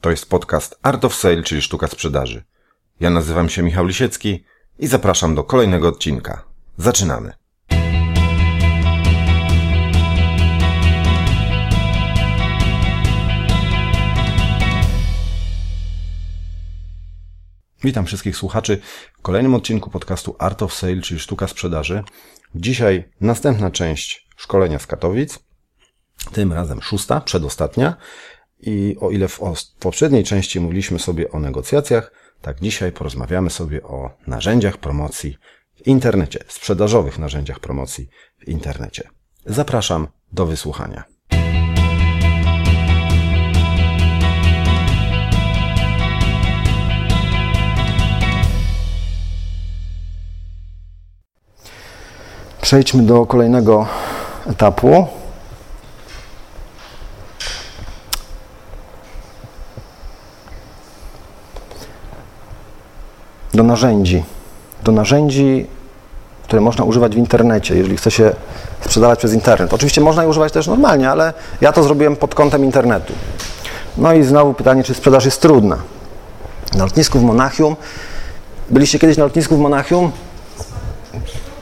To jest podcast Art of Sale, czyli sztuka sprzedaży. Ja nazywam się Michał Lisiecki i zapraszam do kolejnego odcinka. Zaczynamy. Witam wszystkich słuchaczy w kolejnym odcinku podcastu Art of Sale, czyli sztuka sprzedaży. Dzisiaj następna część szkolenia z Katowic. Tym razem szósta, przedostatnia. I o ile w, poprzedniej części mówiliśmy sobie o negocjacjach, tak dzisiaj porozmawiamy sobie o narzędziach promocji w internecie, sprzedażowych narzędziach promocji w internecie. Zapraszam do wysłuchania. Przejdźmy do kolejnego etapu. Do narzędzi. Do narzędzi, które można używać w internecie, jeżeli chce się sprzedawać przez internet. Oczywiście można je używać też normalnie, ale ja to zrobiłem pod kątem internetu. No i znowu pytanie, czy sprzedaż jest trudna. Na lotnisku w Monachium. Byliście kiedyś na lotnisku w Monachium?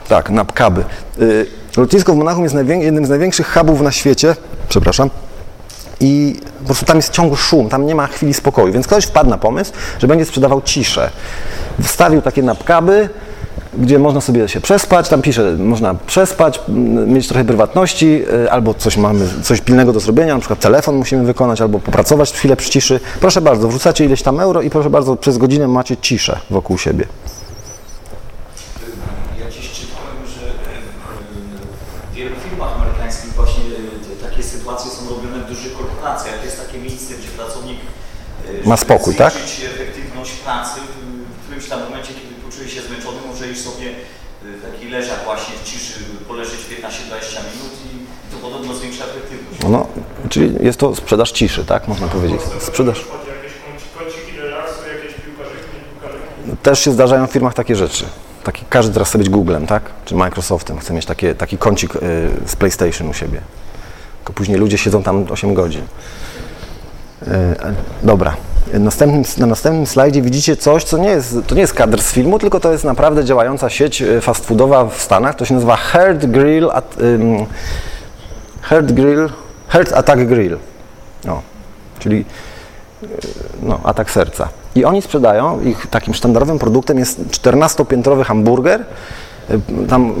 Tak, na Pkaby. Lotnisko w Monachium jest jednym z największych hubów na świecie, przepraszam, i po prostu tam jest ciągły szum, tam nie ma chwili spokoju, więc ktoś wpadł na pomysł, że będzie sprzedawał ciszę. Wstawił takie napkaby, gdzie można sobie się przespać, tam pisze, można przespać, mieć trochę prywatności, y, albo coś mamy, coś pilnego do zrobienia, na przykład telefon musimy wykonać, albo popracować chwilę przy ciszy. Proszę bardzo, wrzucacie ileś tam euro i proszę bardzo, przez godzinę macie ciszę wokół siebie. Ma spokój, tak? efektywność pracy w którymś tam momencie, kiedy poczuje się zmęczony, może iść sobie y, taki leżak właśnie w ciszy, poleżeć 15-20 minut i to podobno zwiększa efektywność. No, czyli jest to sprzedaż ciszy, tak? Można powiedzieć. Sprzedaż. Też się zdarzają w firmach takie rzeczy. Taki, każdy teraz chce być Googlem, tak? Czy Microsoftem, chce mieć takie, taki kącik y, z PlayStation u siebie. Tylko później ludzie siedzą tam 8 godzin. Y, dobra, Następnym, na następnym slajdzie widzicie coś, co nie jest, to nie jest kadr z filmu, tylko to jest naprawdę działająca sieć e, fast foodowa w Stanach. To się nazywa Herd Grill, at, um, Herd Grill, Herd Attack Grill. O, czyli e, no, atak serca. I oni sprzedają, ich takim sztandarowym produktem jest 14-piętrowy hamburger, e, tam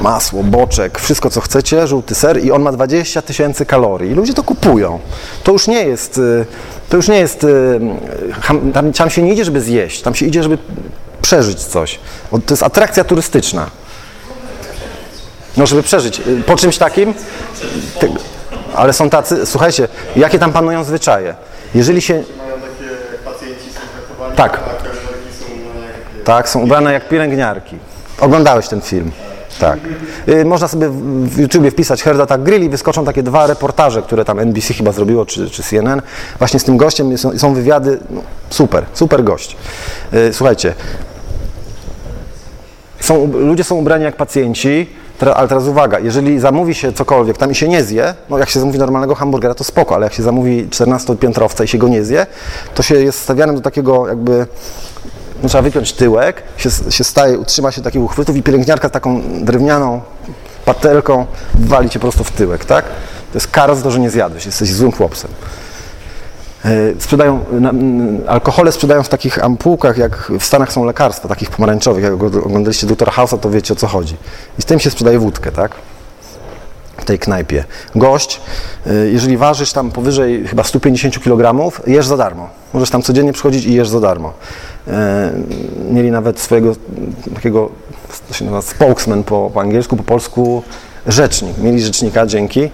masło, boczek, wszystko co chcecie, żółty ser i on ma 20 tysięcy kalorii. I ludzie to kupują. To już nie jest to już nie jest, y, tam, tam się nie idzie, żeby zjeść, tam się idzie, żeby przeżyć coś. To jest atrakcja turystyczna. No, żeby przeżyć. Y, po czymś takim, ale są tacy, słuchajcie, jakie tam panują zwyczaje. Jeżeli się... Tak. Tak, są ubrane jak pielęgniarki. Oglądałeś ten film. Tak. Y, można sobie w YouTubie wpisać Herd Attack Grill i wyskoczą takie dwa reportaże, które tam NBC chyba zrobiło, czy, czy CNN. Właśnie z tym gościem są, są wywiady. No, super, super gość. Y, słuchajcie, są, ludzie są ubrani jak pacjenci, ale teraz uwaga, jeżeli zamówi się cokolwiek, tam i się nie zje, no jak się zamówi normalnego hamburgera, to spoko, ale jak się zamówi 14-piętrowca i się go nie zje, to się jest stawianym do takiego jakby trzeba wypiąć tyłek, się, się staje, utrzyma się takich uchwytów i pielęgniarka taką drewnianą patelką wali cię prosto w tyłek, tak? To jest kara za to, że nie zjadłeś, jesteś złym chłopcem. E, sprzedają, alkohole sprzedają w takich ampułkach, jak w Stanach są lekarstwa, takich pomarańczowych. Jak oglądaliście doktora House'a, to wiecie o co chodzi. I z tym się sprzedaje wódkę, tak? W tej knajpie. Gość, y, jeżeli ważysz tam powyżej chyba 150 kg, jesz za darmo. Możesz tam codziennie przychodzić i jesz za darmo. Y, mieli nawet swojego takiego, to się nazywa spokesman po, po angielsku, po polsku, rzecznik. Mieli rzecznika, dzięki,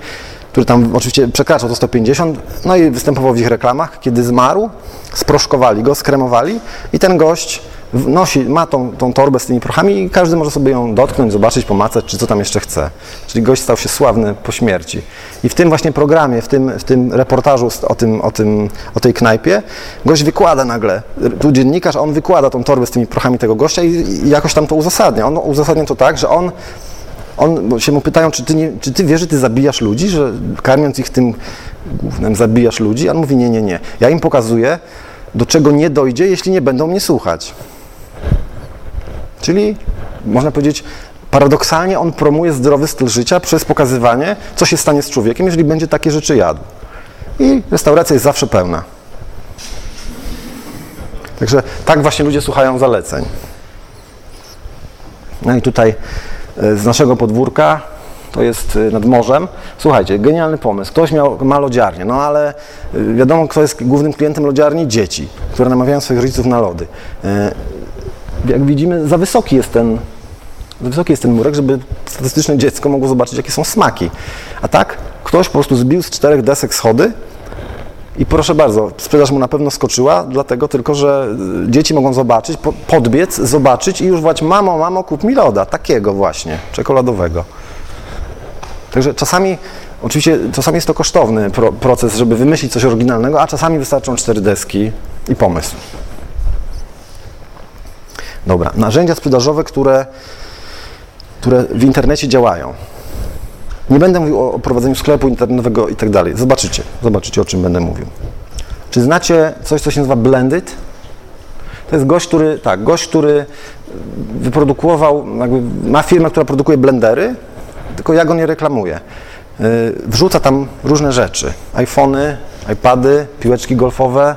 który tam oczywiście przekraczał to 150, no i występował w ich reklamach. Kiedy zmarł, sproszkowali go, skremowali i ten gość nosi, ma tą, tą torbę z tymi prochami i każdy może sobie ją dotknąć, zobaczyć, pomacać, czy co tam jeszcze chce. Czyli gość stał się sławny po śmierci. I w tym właśnie programie, w tym, w tym reportażu o, tym, o, tym, o tej knajpie, gość wykłada nagle, tu dziennikarz, on wykłada tą torbę z tymi prochami tego gościa i, i jakoś tam to uzasadnia. On uzasadnia to tak, że on on, bo się mu pytają, czy ty, nie, czy ty wiesz, że ty zabijasz ludzi, że karmiąc ich tym głównym, zabijasz ludzi, a on mówi nie, nie, nie. Ja im pokazuję, do czego nie dojdzie, jeśli nie będą mnie słuchać. Czyli można powiedzieć, paradoksalnie on promuje zdrowy styl życia przez pokazywanie, co się stanie z człowiekiem, jeżeli będzie takie rzeczy jadł. I restauracja jest zawsze pełna. Także tak właśnie ludzie słuchają zaleceń. No i tutaj e, z naszego podwórka, to jest e, nad morzem. Słuchajcie, genialny pomysł. Ktoś miał, ma lodziarnię, no ale e, wiadomo, kto jest głównym klientem lodziarni? Dzieci, które namawiają swoich rodziców na lody. Jak widzimy, za wysoki jest ten, za wysoki jest ten murek, żeby statystyczne dziecko mogło zobaczyć, jakie są smaki. A tak, ktoś po prostu zbił z czterech desek schody i proszę bardzo, sprzedaż mu na pewno skoczyła, dlatego tylko, że y, dzieci mogą zobaczyć, podbiec, zobaczyć i już wołać, mamo, mamo, kup mi loda, takiego właśnie, czekoladowego. Także czasami, oczywiście, czasami jest to kosztowny pro, proces, żeby wymyślić coś oryginalnego, a czasami wystarczą cztery deski i pomysł. Dobra, narzędzia sprzedażowe, które, które w internecie działają. Nie będę mówił o prowadzeniu sklepu internetowego i tak dalej. Zobaczycie, zobaczycie o czym będę mówił. Czy znacie coś, co się nazywa blended? To jest gość, który, tak, gość, który wyprodukował, ma firmę, która produkuje blendery, tylko ja go nie reklamuję. Y, wrzuca tam różne rzeczy. iPhony, iPady, piłeczki golfowe,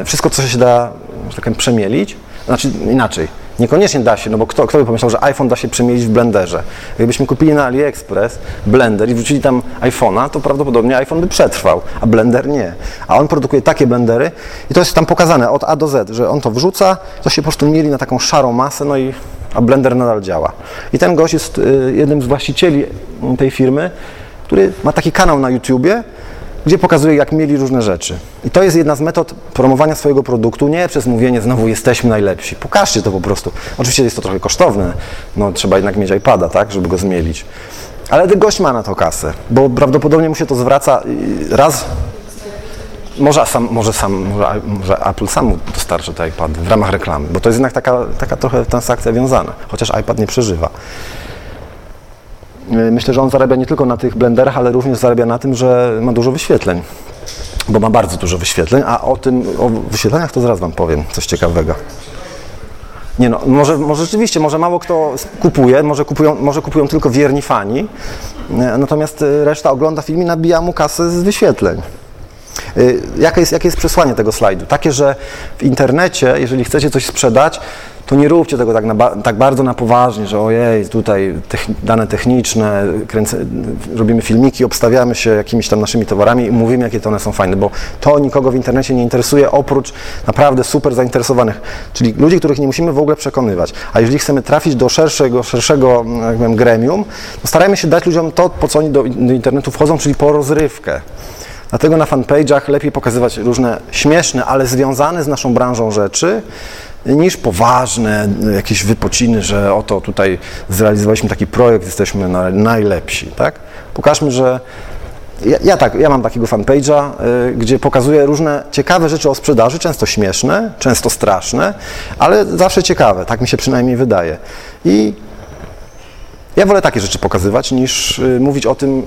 y, wszystko, co się da, że tak powiem, przemielić. Znaczy inaczej, Niekoniecznie da się, no bo kto, kto by pomyślał, że iPhone da się przemielić w blenderze? Jakbyśmy kupili na AliExpress blender i wrzucili tam iPhone'a, to prawdopodobnie iPhone by przetrwał, a blender nie. A on produkuje takie blendery i to jest tam pokazane od A do Z, że on to wrzuca, to się po prostu mieli na taką szarą masę, no i a blender nadal działa. I ten gość jest y, jednym z właścicieli tej firmy, który ma taki kanał na YouTubie, gdzie pokazuje, jak mieli różne rzeczy. I to jest jedna z metod promowania swojego produktu, nie przez mówienie znowu jesteśmy najlepsi. Pokażcie to po prostu. Oczywiście jest to trochę kosztowne, no trzeba jednak mieć iPada, tak, żeby go zmielić. Ale ten gość ma na to kasę, bo prawdopodobnie mu się to zwraca raz, może sam, może sam, może, Apple sam dostarczy te iPady w ramach reklamy, bo to jest jednak taka, taka trochę transakcja wiązana, chociaż iPad nie przeżywa. E, myślę, że on zarabia nie tylko na tych blenderach, ale również zarabia na tym, że ma dużo wyświetleń. Bo ma bardzo dużo wyświetleń, a o tym, o wyświetleniach to zaraz Wam powiem coś ciekawego. Nie no, może, może rzeczywiście, może mało kto kupuje, może kupują, może kupują tylko wierni fani, e, natomiast e, reszta ogląda film i nabija mu kasę z wyświetleń. Jakie jest, jakie jest przesłanie tego slajdu? Takie, że w internecie, jeżeli chcecie coś sprzedać, to nie róbcie tego tak, na, tak bardzo na poważnie, że ojej, tutaj dane techniczne, robimy filmiki, obstawiamy się jakimiś tam naszymi towarami i mówimy, jakie to one są fajne, bo to nikogo w internecie nie interesuje, oprócz naprawdę super zainteresowanych, czyli ludzi, których nie musimy w ogóle przekonywać. A jeżeli chcemy trafić do szerszego, szerszego jak wiem, gremium, to starajmy się dać ludziom to, po co oni do, do internetu wchodzą, czyli po rozrywkę. Dlatego na fanpage'ach lepiej pokazywać różne śmieszne, ale związane z naszą branżą rzeczy, niż poważne jakieś wypociny, że oto tutaj zrealizowaliśmy taki projekt, jesteśmy najlepsi, tak? Pokażmy, że ja, ja, tak, ja mam takiego fanpage'a, y, gdzie pokazuję różne ciekawe rzeczy o sprzedaży, często śmieszne, często straszne, ale zawsze ciekawe, tak mi się przynajmniej wydaje. I ja wolę takie rzeczy pokazywać, niż y, mówić o tym,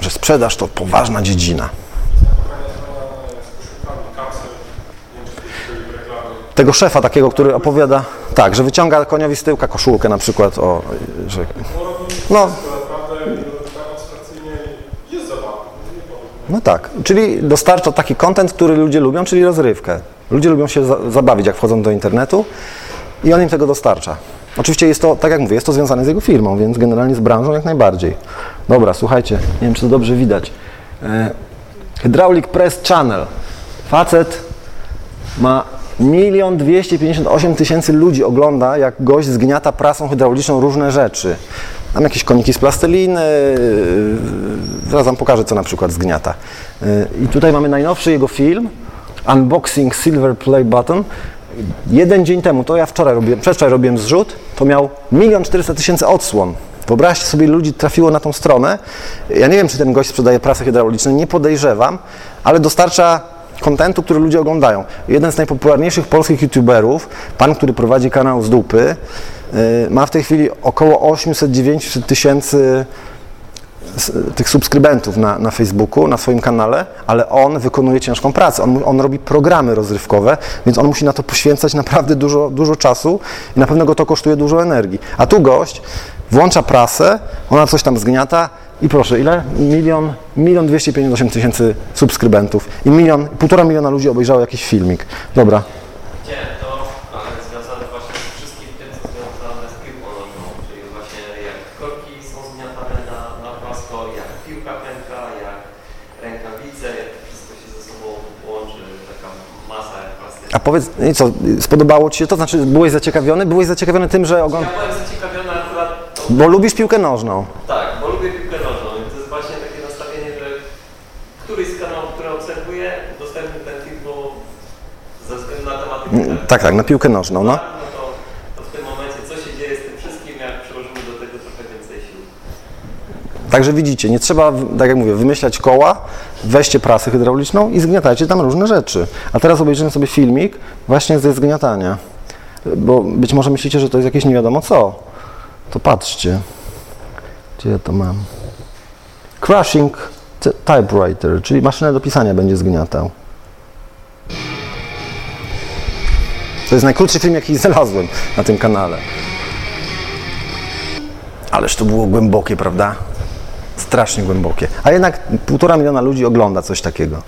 że sprzedaż to poważna dziedzina. Tego szefa takiego, który opowiada, tak, że wyciąga koniowi z tyłka koszulkę na przykład, o, że... No, no tak, czyli dostarcza taki content, który ludzie lubią, czyli rozrywkę. Ludzie lubią się za zabawić, jak wchodzą do internetu i on im tego dostarcza. Oczywiście jest to, tak jak mówię, jest to związane z jego firmą, więc generalnie z branżą jak najbardziej. Dobra, słuchajcie, nie wiem, czy to dobrze widać. E, Hydraulic Press Channel. Facet ma Milion dwieście pięćdziesiąt osiem tysięcy ludzi ogląda, jak gość zgniata prasą hydrauliczną różne rzeczy. Mam jakieś koniki z plasteliny, yy, zaraz wam pokażę, co na przykład zgniata. Yy, I tutaj mamy najnowszy jego film, Unboxing Silver Play Button. Jeden dzień temu, to ja wczoraj robiłem, przedwczoraj robiłem zrzut, to miał milion czterysta tysięcy odsłon. Wyobraźcie sobie, ludzi trafiło na tą stronę. Ja nie wiem, czy ten gość sprzedaje prasę hydrauliczną, nie podejrzewam, ale dostarcza kontentu, który ludzie oglądają. Jeden z najpopularniejszych polskich youtuberów, pan, który prowadzi kanał z dupy, y, ma w tej chwili około 800-900 tysięcy tych subskrybentów na, na Facebooku, na swoim kanale, ale on wykonuje ciężką pracę. On, on robi programy rozrywkowe, więc on musi na to poświęcać naprawdę dużo, dużo czasu i na pewno go to kosztuje dużo energii. A tu gość włącza prasę, ona coś tam zgniata i proszę, ile? Milion, milion dwieście pięćdziesiąt tysięcy subskrybentów i milion, półtora miliona ludzi obejrzało jakiś filmik. Dobra, Nie, to ale związane właśnie z wszystkim tym, co związane z piłką nożną, czyli właśnie jak korki są zmiatane na, na płasko, jak piłka pęka, jak rękawice, jak to wszystko się ze sobą łączy, taka masa plastyczna. a powiedz, i co, spodobało Ci się to? Znaczy, byłeś zaciekawiony? Byłeś zaciekawiony tym, że Ja oglądasz... byłem zaciekawiony akurat, Bo lubisz piłkę nożną. tak, bo lubię piłkę nożną i to jest właśnie takie nastawienie, że któryś z kanałów, który obserwuję, udostępnił ten film, bo ze względu na tematykę, Mm, Tak, tak, na piłkę nożną, no. to, to w tym momencie co się dzieje z tym wszystkim, jak przyłożymy do tego trochę więcej sił. Także widzicie, nie trzeba, tak jak mówię, wymyślać koła, weźcie prasę hydrauliczną i zgniatajcie tam różne rzeczy. A teraz obejrzymy sobie filmik właśnie ze zgniatania. Bo być może myślicie, że to jest jakieś nie wiadomo co. To patrzcie. Gdzie ja to mam? Crushing ty- typewriter, czyli maszynę do pisania będzie zgniatał. To jest najkrótszy film, jaki znalazłem na tym kanale. Ależ to było głębokie, prawda? Strasznie głębokie. A jednak półtora miliona ludzi ogląda coś takiego.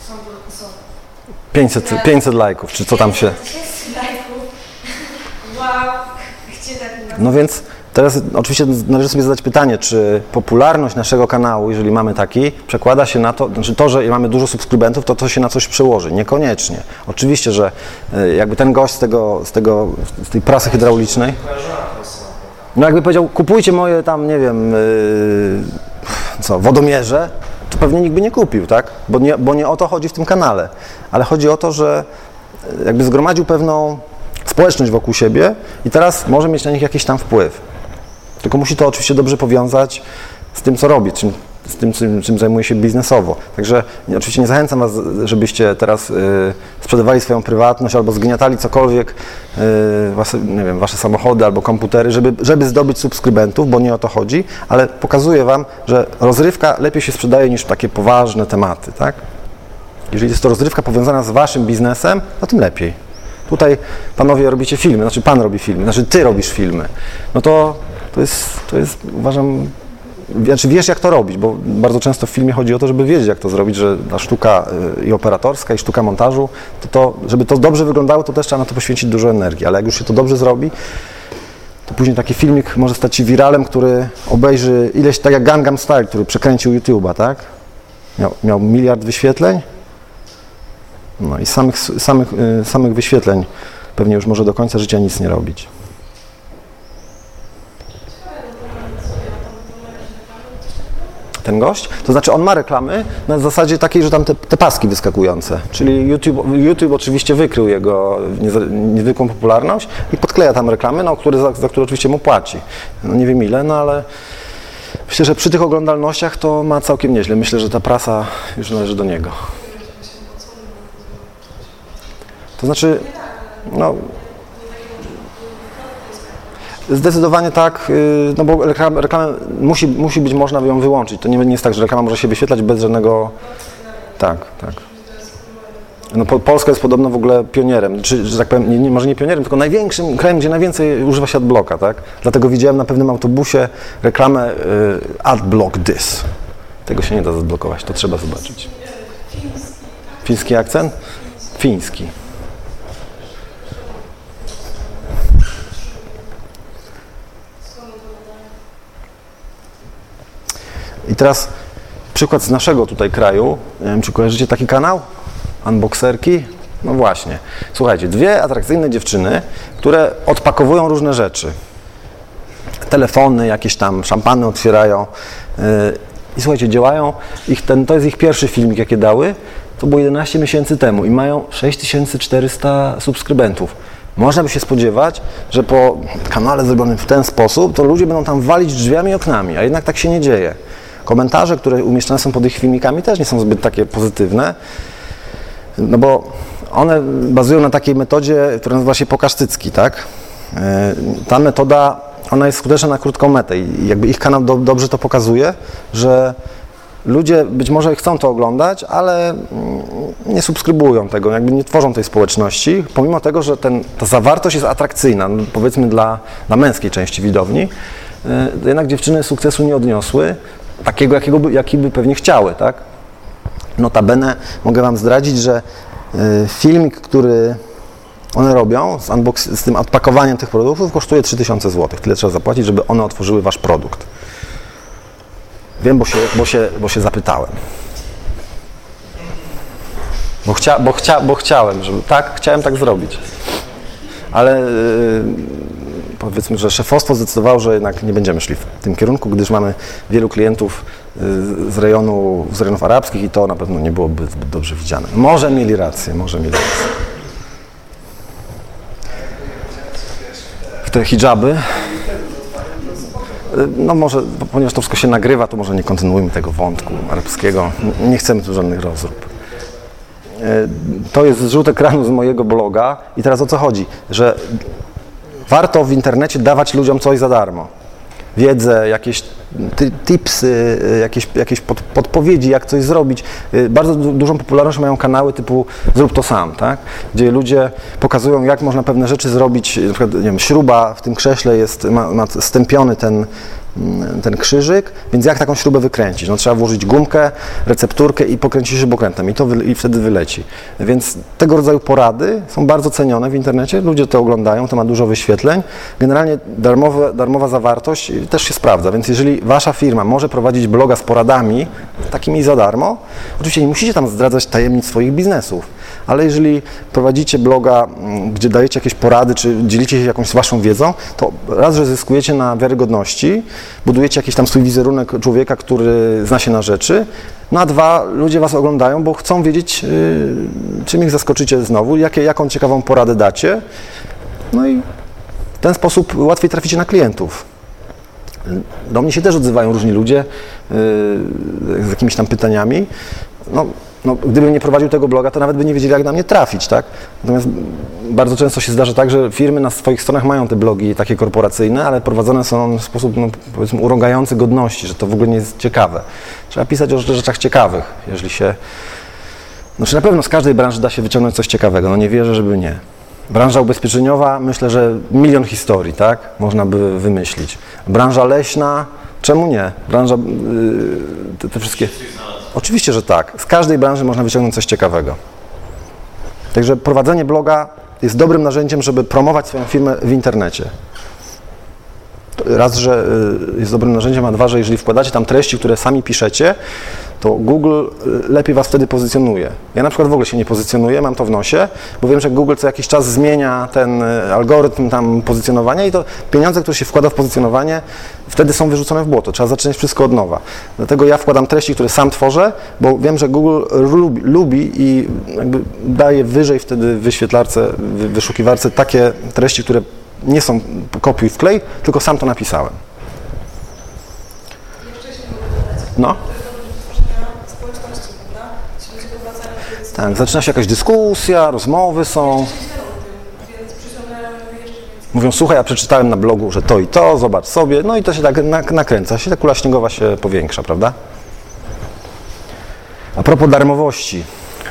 Są, są 500, 500 lajków, czy co tam się... tysięcy lajków. Wow, gdzie tak? No więc teraz oczywiście należy sobie zadać pytanie, czy popularność naszego kanału, jeżeli mamy taki, przekłada się na to, znaczy to, że mamy dużo subskrybentów, to to się na coś przełoży. Niekoniecznie. Oczywiście, że y, jakby ten gość z, tego, z, tego, z tej prasy hydraulicznej, no jakby powiedział, kupujcie moje tam, nie wiem, yy, co, wodomierze, to pewnie nikt by nie kupił, tak? Bo nie, bo nie o to chodzi w tym kanale. Ale chodzi o to, że yy, jakby zgromadził pewną społeczność wokół siebie i teraz może mieć na nich jakiś tam wpływ. Tylko musi to oczywiście dobrze powiązać z tym, co robi, czym, z tym, czym, czym zajmuje się biznesowo. Także nie, oczywiście nie zachęcam Was, żebyście teraz y, sprzedawali swoją prywatność albo zgniatali cokolwiek, y, wasze, nie wiem, Wasze samochody albo komputery, żeby, żeby zdobyć subskrybentów, bo nie o to chodzi, ale pokazuję Wam, że rozrywka lepiej się sprzedaje niż takie poważne tematy, tak? Jeżeli jest to rozrywka powiązana z Waszym biznesem, no tym lepiej. Tutaj panowie robicie filmy, znaczy pan robi filmy, znaczy ty robisz filmy. No to, to, jest, to jest, uważam, znaczy wiesz jak to robić, bo bardzo często w filmie chodzi o to, żeby wiedzieć jak to zrobić, że ta sztuka y, i operatorska i sztuka montażu, to, to żeby to dobrze wyglądało, to też trzeba na to poświęcić dużo energii, ale jak już się to dobrze zrobi, to później taki filmik może stać się wiralem, który obejrzy ileś, tak jak Gangnam Style, który przekręcił YouTube'a, tak? Miał, miał miliard wyświetleń, no i samych, samych, y, samych wyświetleń pewnie już może do końca życia nic nie robić. Ten gość? To znaczy on ma reklamy na zasadzie takiej, że tam te, te paski wyskakujące. Czyli YouTube, YouTube oczywiście wykrył jego niezwykłą popularność i podkleja tam reklamy, no, które, za, za które oczywiście mu płaci. No, nie wiem ile, no ale myślę, że przy tych oglądalnościach to ma całkiem nieźle. Myślę, że ta prasa już należy do niego. To znaczy, no, zdecydowanie tak, yy, no bo reklamę, reklamę musi, musi być można ją wyłączyć. To nie, nie jest tak, że reklama może się wyświetlać bez żadnego... Tak, tak. No, po, Polska jest podobno w ogóle pionierem, czy, że tak powiem, nie, nie, może nie pionierem, tylko największym krajem, gdzie najwięcej używa się adblocka, tak? Dlatego widziałem na pewnym autobusie reklamę y, adblock this. Tego się nie da zablokować, to trzeba zobaczyć. Fiński akcent? Fiński. I teraz przykład z naszego tutaj kraju. Nie wiem, czy kojarzycie taki kanał? Unboxerki? No właśnie. Słuchajcie, dwie atrakcyjne dziewczyny, które odpakowują różne rzeczy. Telefony, jakieś tam szampany otwierają. Yy, I słuchajcie, działają. Ich ten, to jest ich pierwszy filmik, jakie dały. To było 11 miesięcy temu i mają 6400 subskrybentów. Można by się spodziewać, że po kanale zrobionym w ten sposób, to ludzie będą tam walić drzwiami i oknami, a jednak tak się nie dzieje. Komentarze, które umieszczane są pod ich filmikami też nie są zbyt takie pozytywne, no bo one bazują na takiej metodzie, która nazywa się pokasztycki, tak? E, Ta metoda, ona jest skuteczna na krótką metę i jakby ich kanał do, dobrze to pokazuje, że ludzie być może chcą to oglądać, ale mm, nie subskrybują tego, jakby nie tworzą tej społeczności, pomimo tego, że ten, ta zawartość jest atrakcyjna, no, powiedzmy dla, dla męskiej części widowni, e, jednak dziewczyny sukcesu nie odniosły, takiego, jakiego by, jaki by pewnie chciały, tak? Notabene mogę Wam zdradzić, że y, filmik, który one robią z, unbox- z tym odpakowaniem tych produktów kosztuje 3000 zł. Tyle trzeba zapłacić, żeby one otworzyły Wasz produkt. Wiem, bo się, bo się, bo się zapytałem. Bo, chcia, bo, chcia, bo chciałem, żeby, tak, chciałem tak zrobić. Ale y, powiedzmy, że szefostwo zdecydowało, że jednak nie będziemy szli w tym kierunku, gdyż mamy wielu klientów y, z rejonu, z rejonów arabskich i to na pewno nie byłoby zbyt dobrze widziane. Może mieli rację, może mieli rację. W te hijaby. y, No może, ponieważ to wszystko się nagrywa, to może nie kontynuujmy tego wątku arabskiego. Nie chcemy tu żadnych rozrób. E, To jest zrzut ekranu z mojego bloga i teraz o co chodzi? Że warto w internecie dawać ludziom coś za darmo. Wiedzę, jakieś tipsy, y, jakieś, jakieś pod, podpowiedzi, jak coś zrobić. Y, Bardzo du- dużą popularność mają kanały typu Zrób to sam, tak? gdzie ludzie pokazują, jak można pewne rzeczy zrobić. Na przykład, nie wiem, śruba w tym krześle jest, ma, ma stępiony ten, ten krzyżyk, więc jak taką śrubę wykręcić? No, trzeba włożyć gumkę, recepturkę i pokręcić śrubokrętem i to wy, i wtedy wyleci. Więc tego rodzaju porady są bardzo cenione w internecie, ludzie to oglądają, to ma dużo wyświetleń. Generalnie darmowe, darmowa zawartość też się sprawdza, więc jeżeli wasza firma może prowadzić bloga z poradami, takimi za darmo, oczywiście nie musicie tam zdradzać tajemnic swoich biznesów, ale jeżeli prowadzicie bloga, mm, gdzie dajecie jakieś porady, czy dzielicie się jakąś waszą wiedzą, to raz, że zyskujecie na wiarygodności, budujecie jakiś tam swój wizerunek człowieka, który zna się na rzeczy, no a dwa, ludzie was oglądają, bo chcą wiedzieć, yy, czym ich zaskoczycie znowu, jakie, jaką ciekawą poradę dacie, no i w ten sposób łatwiej traficie na klientów. Do mnie się też odzywają różni ludzie yy, z jakimiś tam pytaniami. No, no, gdybym nie prowadził tego bloga, to nawet by nie wiedzieli, jak na mnie trafić, tak? Natomiast bardzo często się zdarza tak, że firmy na swoich stronach mają te blogi takie korporacyjne, ale prowadzone są w sposób, no, powiedzmy, urągający godności, że to w ogóle nie jest ciekawe. Trzeba pisać o rzeczach ciekawych, jeżeli się... Znaczy na pewno z każdej branży da się wyciągnąć coś ciekawego, no nie wierzę, żeby nie. Branża ubezpieczeniowa, myślę, że milion historii, tak? Można by wymyślić. Branża leśna, czemu nie? Branża, yy, te, te wszystkie... Oczywiście, że tak. Z każdej branży można wyciągnąć coś ciekawego. Także prowadzenie bloga jest dobrym narzędziem, żeby promować swoją firmę w internecie. Raz, że y, jest dobrym narzędziem, a dwa, że jeżeli wkładacie tam treści, które sami piszecie, to Google y, lepiej Was wtedy pozycjonuje. Ja na przykład w ogóle się nie pozycjonuję, mam to w nosie, bo wiem, że Google co jakiś czas zmienia ten y, algorytm tam pozycjonowania i to pieniądze, które się wkłada w pozycjonowanie, wtedy są wyrzucone w błoto. Trzeba zacząć wszystko od nowa. Dlatego ja wkładam treści, które sam tworzę, bo wiem, że Google lubi, lubi i daje wyżej wtedy w wyświetlarce, w wyszukiwarce takie treści, które nie są kopiuj wklej, tylko sam to napisałem. No. Tak, zaczyna się jakaś dyskusja, rozmowy są. Mówią, słuchaj, ja przeczytałem na blogu, że to i to, zobacz sobie. No i to się tak nak- nakręca, się ta kula śniegowa się powiększa, prawda? A propos darmowości,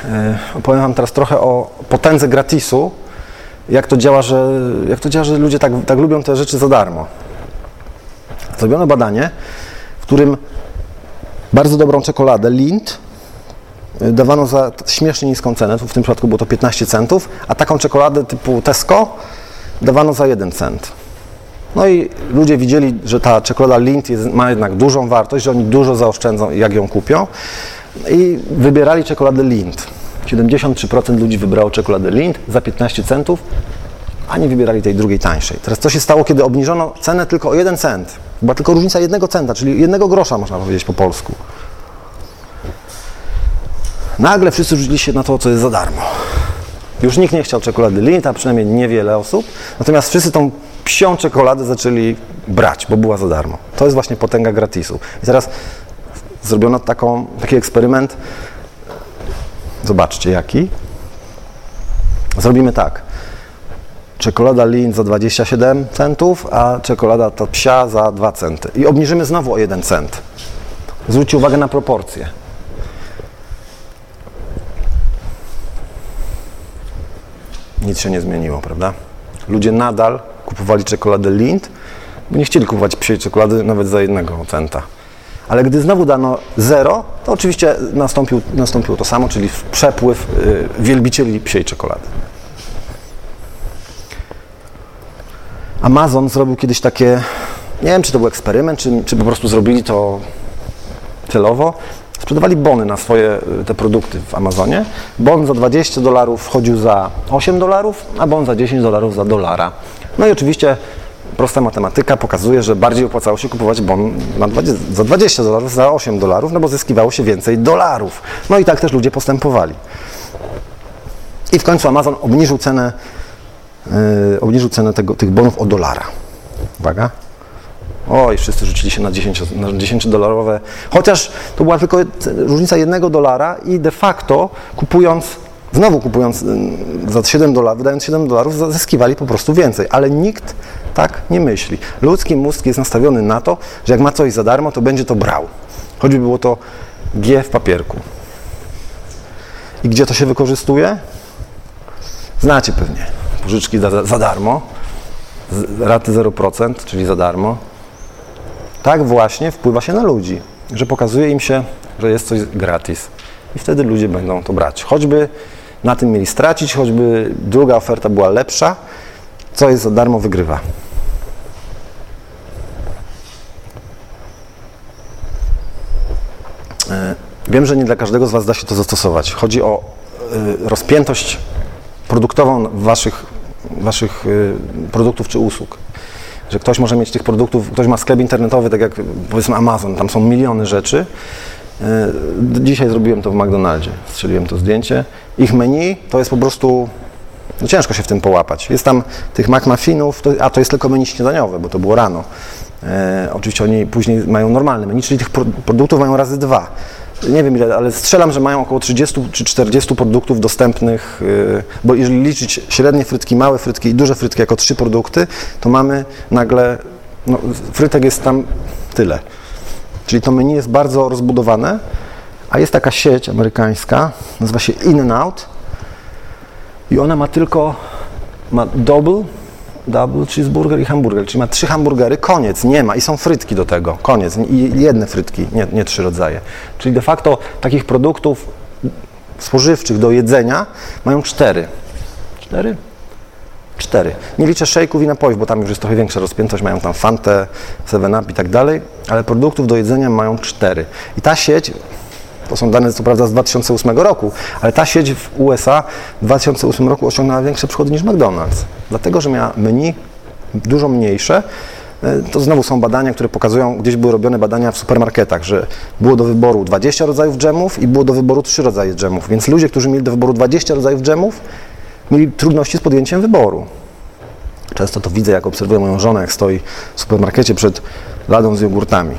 yy, opowiem Wam teraz trochę o potędze gratisu, jak to działa, że, jak to działa, że ludzie tak, tak lubią te rzeczy za darmo. Zrobiono badanie, w którym bardzo dobrą czekoladę Lind y, dawano za śmiesznie niską cenę, w tym przypadku było to 15 centów, a taką czekoladę typu Tesco dawano za 1 cent. No i ludzie widzieli, że ta czekolada Lindt jest, ma jednak dużą wartość, że oni dużo zaoszczędzą, jak ją kupią i wybierali czekoladę Lindt. 73% ludzi wybrało czekoladę Lindt za 15 centów, a nie wybierali tej drugiej tańszej. Teraz co się stało, kiedy obniżono cenę tylko o 1 cent? Była tylko różnica jednego centa, czyli jednego grosza można powiedzieć po polsku. Nagle wszyscy rzucili się na to, co jest za darmo. Już nikt nie chciał czekolady Lindt, a przynajmniej niewiele osób. Natomiast wszyscy tą psią czekoladę zaczęli brać, bo była za darmo. To jest właśnie potęga gratisu. I teraz zrobiono taką, taki eksperyment. Zobaczcie jaki. Zrobimy tak. Czekolada Lindt za 27 centów, a czekolada ta psia za 2 centy. I obniżymy znowu o 1 cent. Zwróćcie uwagę na proporcje. Nic się nie zmieniło, prawda? Ludzie nadal kupowali czekoladę Lindt, bo nie chcieli kupować psiej czekolady nawet za jednego centa. Ale gdy znowu dano zero, to oczywiście nastąpił, nastąpiło to samo, czyli przepływ y, wielbicieli psiej czekolady. Amazon zrobił kiedyś takie, nie wiem czy to był eksperyment, czy, czy po prostu zrobili to celowo. Sprzedawali bony na swoje y, te produkty w Amazonie. Bon za 20 dolarów wchodził za 8 dolarów, a bon za 10 dolarów za dolara. No i oczywiście prosta matematyka pokazuje, że bardziej opłacało się kupować bon na 20, za 20 dolarów, za 8 dolarów, no bo zyskiwało się więcej dolarów. No i tak też ludzie postępowali. I w końcu Amazon obniżył cenę, yy, obniżył cenę tego, tych bonów o dolara. Uwaga. Oj, wszyscy rzucili się na 10, na 10 dolarowe, chociaż to była tylko różnica jednego dolara i de facto kupując, znowu kupując za 7 dolarów, wydając 7 dolarów, zyskiwali po prostu więcej, ale nikt tak nie myśli. Ludzki mózg jest nastawiony na to, że jak ma coś za darmo, to będzie to brał. Choćby było to G w papierku. I gdzie to się wykorzystuje? Znacie pewnie. Pożyczki za, za darmo, raty 0%, czyli za darmo. Tak właśnie wpływa się na ludzi, że pokazuje im się, że jest coś gratis. I wtedy ludzie będą to brać. Choćby na tym mieli stracić, choćby druga oferta była lepsza, co jest za darmo wygrywa. Wiem, że nie dla każdego z Was da się to zastosować. Chodzi o e, rozpiętość produktową waszych, waszych e, produktów czy usług. Że ktoś może mieć tych produktów, ktoś ma sklep internetowy, tak jak powiedzmy Amazon, tam są miliony rzeczy. Dzisiaj zrobiłem to w McDonaldzie, strzeliłem to zdjęcie. Ich menu to jest po prostu no ciężko się w tym połapać. Jest tam tych McMuffinów, to, a to jest tylko menu śniadaniowe, bo to było rano. E, oczywiście oni później mają normalne menu, czyli tych produktów mają razy dwa. Nie wiem ile, ale strzelam, że mają około 30 czy 40 produktów dostępnych, e, bo jeżeli liczyć średnie frytki, małe frytki i duże frytki jako trzy produkty, to mamy nagle, no, frytek jest tam tyle. Czyli to menu jest bardzo rozbudowane, a jest taka sieć amerykańska, nazywa się In-N-Out i ona ma tylko, ma double, double cheeseburger i hamburger, czyli ma trzy hamburgery, koniec, nie ma i są frytki do tego, koniec, i jedne frytki, nie, nie trzy rodzaje. Czyli de facto takich produktów spożywczych do jedzenia mają cztery. Cztery? Cztery. Nie liczę szejków i napojów, bo tam już jest trochę większa rozpiętość, mają tam Fantę, 7-Up i tak dalej, ale produktów do jedzenia mają cztery. I ta sieć to są dane co prawda z 2008 roku, ale ta sieć w USA w 2008 roku osiągnęła większe przychody niż McDonald's, dlatego że miała menu dużo mniejsze. E, to znowu są badania, które pokazują, gdzieś były robione badania w supermarketach, że było do wyboru 20 rodzajów dżemów i było do wyboru 3 rodzaje dżemów. Więc ludzie, którzy mieli do wyboru 20 rodzajów dżemów, mieli trudności z podjęciem wyboru. Często to widzę, jak obserwuję moją żonę, jak stoi w supermarkecie przed ladą z jogurtami.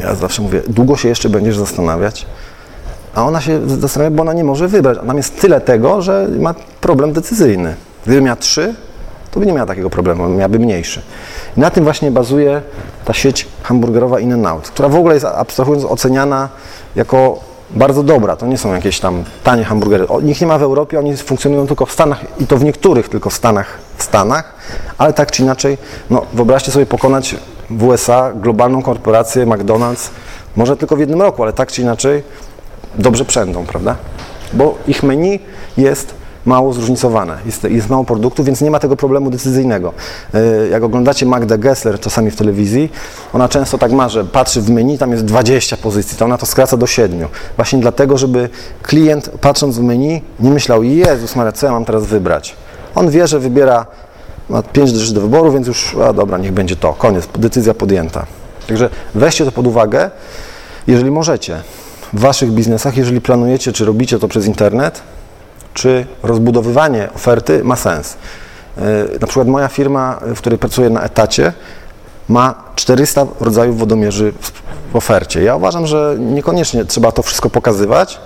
Ja zawsze mówię, długo się jeszcze będziesz zastanawiać? A ona się zastanawia, bo ona nie może wybrać. A tam jest tyle tego, że ma problem decyzyjny. Gdyby miała trzy, to by nie miała takiego problemu, miałaby mniejszy. I na tym właśnie bazuje ta sieć hamburgerowa In-N-Out, która w ogóle jest abstrahując oceniana jako bardzo dobra. To nie są jakieś tam tanie hamburgery. O, nikt nie ma w Europie, oni funkcjonują tylko w Stanach i to w niektórych tylko Stanach, w Stanach, ale tak czy inaczej, no wyobraźcie sobie pokonać w USA globalną korporację McDonald's, może tylko w jednym roku, ale tak czy inaczej dobrze przędą, prawda? Bo ich menu jest mało zróżnicowane, jest, jest mało produktów, więc nie ma tego problemu decyzyjnego. E, jak oglądacie Magdę Gessler czasami w telewizji, ona często tak ma, że patrzy w menu, tam jest 20 pozycji, to ona to skraca do 7. Właśnie dlatego, żeby klient patrząc w menu nie myślał, Jezus Maria, co ja mam teraz wybrać? On wie, że wybiera, ma 5 rzeczy do wyboru, więc już, a dobra, niech będzie to, koniec, decyzja podjęta. Także weźcie to pod uwagę, jeżeli możecie w Waszych biznesach, jeżeli planujecie, czy robicie to przez internet, czy rozbudowywanie oferty ma sens. E, na przykład moja firma, w której pracuję na etacie, ma 400 rodzajów wodomierzy w ofercie. Ja uważam, że niekoniecznie trzeba to wszystko pokazywać,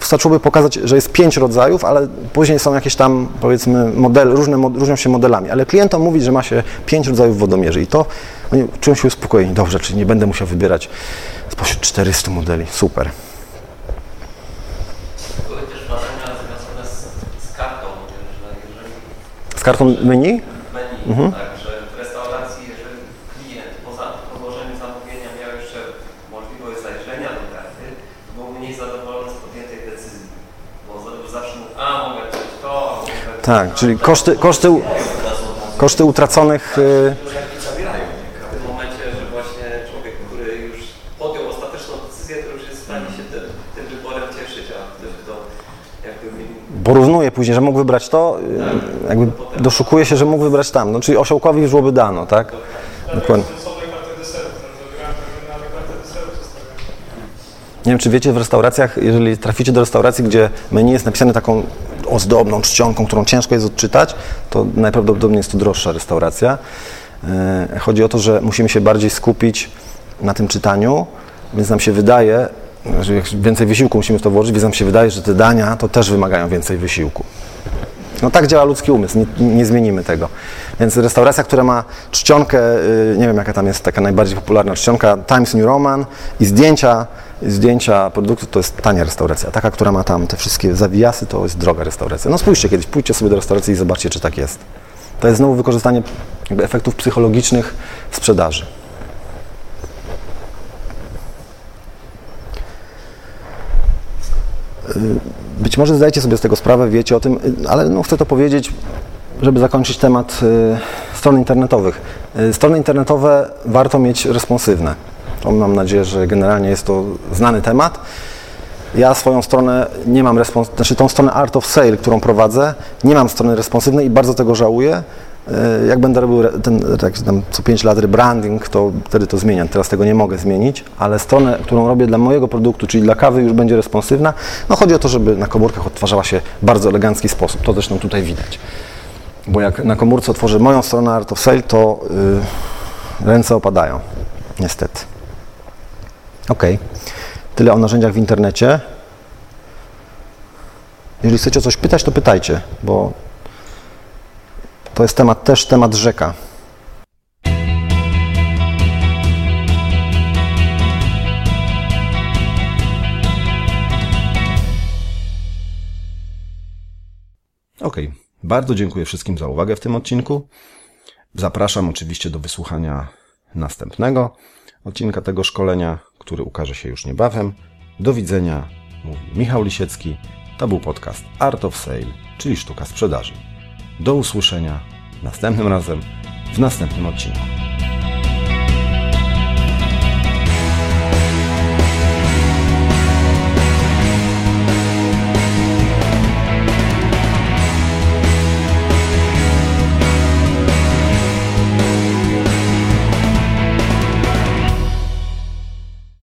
wystarczyłoby pokazać, że jest pięć rodzajów, ale później są jakieś tam, powiedzmy, modele, różne, różnią się modelami. Ale klientom mówić, że ma się pięć rodzajów wodomierzy i to oni czują się uspokojeni. Dobrze, czyli nie będę musiał wybierać spośród 400 modeli. Super. Były też badania związane z, z kartą, że jeżeli Z kartą menu? menu, tak, że w restauracji, jeżeli klient po, za, po złożeniu zamówienia miał jeszcze możliwość zajrzenia do karty, to był mniej zadowolony z podjętej decyzji. Bo za- zawsze mógł, a mogę coś to, a mogę coś Tak, czyli koszty, koszty, koszty utraconych. y, zabierają. W tym momencie, że właśnie człowiek, który już podjął ostateczną decyzję, to już jest w stanie się tym, tym wyborem cieszyć, a ktoś, kto jakby mieli porównuje później, że mógł wybrać to, y, jakby doszukuje się, że mógł wybrać tam. No, czyli osiołkowi już byłoby dano, tak? Dokładnie. Nie wiem, czy wiecie, w restauracjach, jeżeli traficie do restauracji, gdzie menu jest napisane taką ozdobną czcionką, którą ciężko jest odczytać, to najprawdopodobniej jest to droższa restauracja. E, Chodzi o to, że musimy się bardziej skupić na tym czytaniu, więc nam się wydaje, że jak więcej wysiłku musimy w to włożyć, więc nam się wydaje, że te dania to też wymagają więcej wysiłku. No tak działa ludzki umysł, nie, nie zmienimy tego. Więc restauracja, która ma czcionkę, y, nie wiem jaka tam jest taka najbardziej popularna czcionka, Times New Roman i zdjęcia, zdjęcia produktu, to jest tania restauracja. Taka, która ma tam te wszystkie zawijasy, to jest droga restauracja. No spójrzcie kiedyś, pójdźcie sobie do restauracji i zobaczcie, czy tak jest. To jest znowu wykorzystanie efektów psychologicznych w sprzedaży. Być może zdajecie sobie z tego sprawę, wiecie o tym, y, ale no chcę to powiedzieć, żeby zakończyć temat y, stron internetowych. Y, strony internetowe warto mieć responsywne. To mam nadzieję, że generalnie jest to znany temat. Ja swoją stronę nie mam respons- znaczy tą stronę Art of Sale, którą prowadzę, nie mam strony responsywnej i bardzo tego żałuję. Y, Jak będę robił ten tak, co 5 lat rebranding, to wtedy to zmieniam. Teraz tego nie mogę zmienić, ale stronę, którą robię dla mojego produktu, czyli dla kawy, już będzie responsywna. No chodzi o to, żeby na komórkach odtwarzała się w bardzo elegancki sposób. To zresztą tutaj widać. Bo jak na komórce otworzę moją stronę Art of Sale, to y, ręce opadają. Niestety. Ok. Tyle o narzędziach w internecie. Jeżeli chcecie o coś pytać, to pytajcie, bo to jest temat też temat rzeka. Ok, bardzo dziękuję wszystkim za uwagę w tym odcinku. Zapraszam oczywiście do wysłuchania następnego odcinka tego szkolenia, który ukaże się już niebawem. Do widzenia, mówi Michał Lisiecki. To był podcast Art of Sale, czyli sztuka sprzedaży. Do usłyszenia następnym razem w następnym odcinku.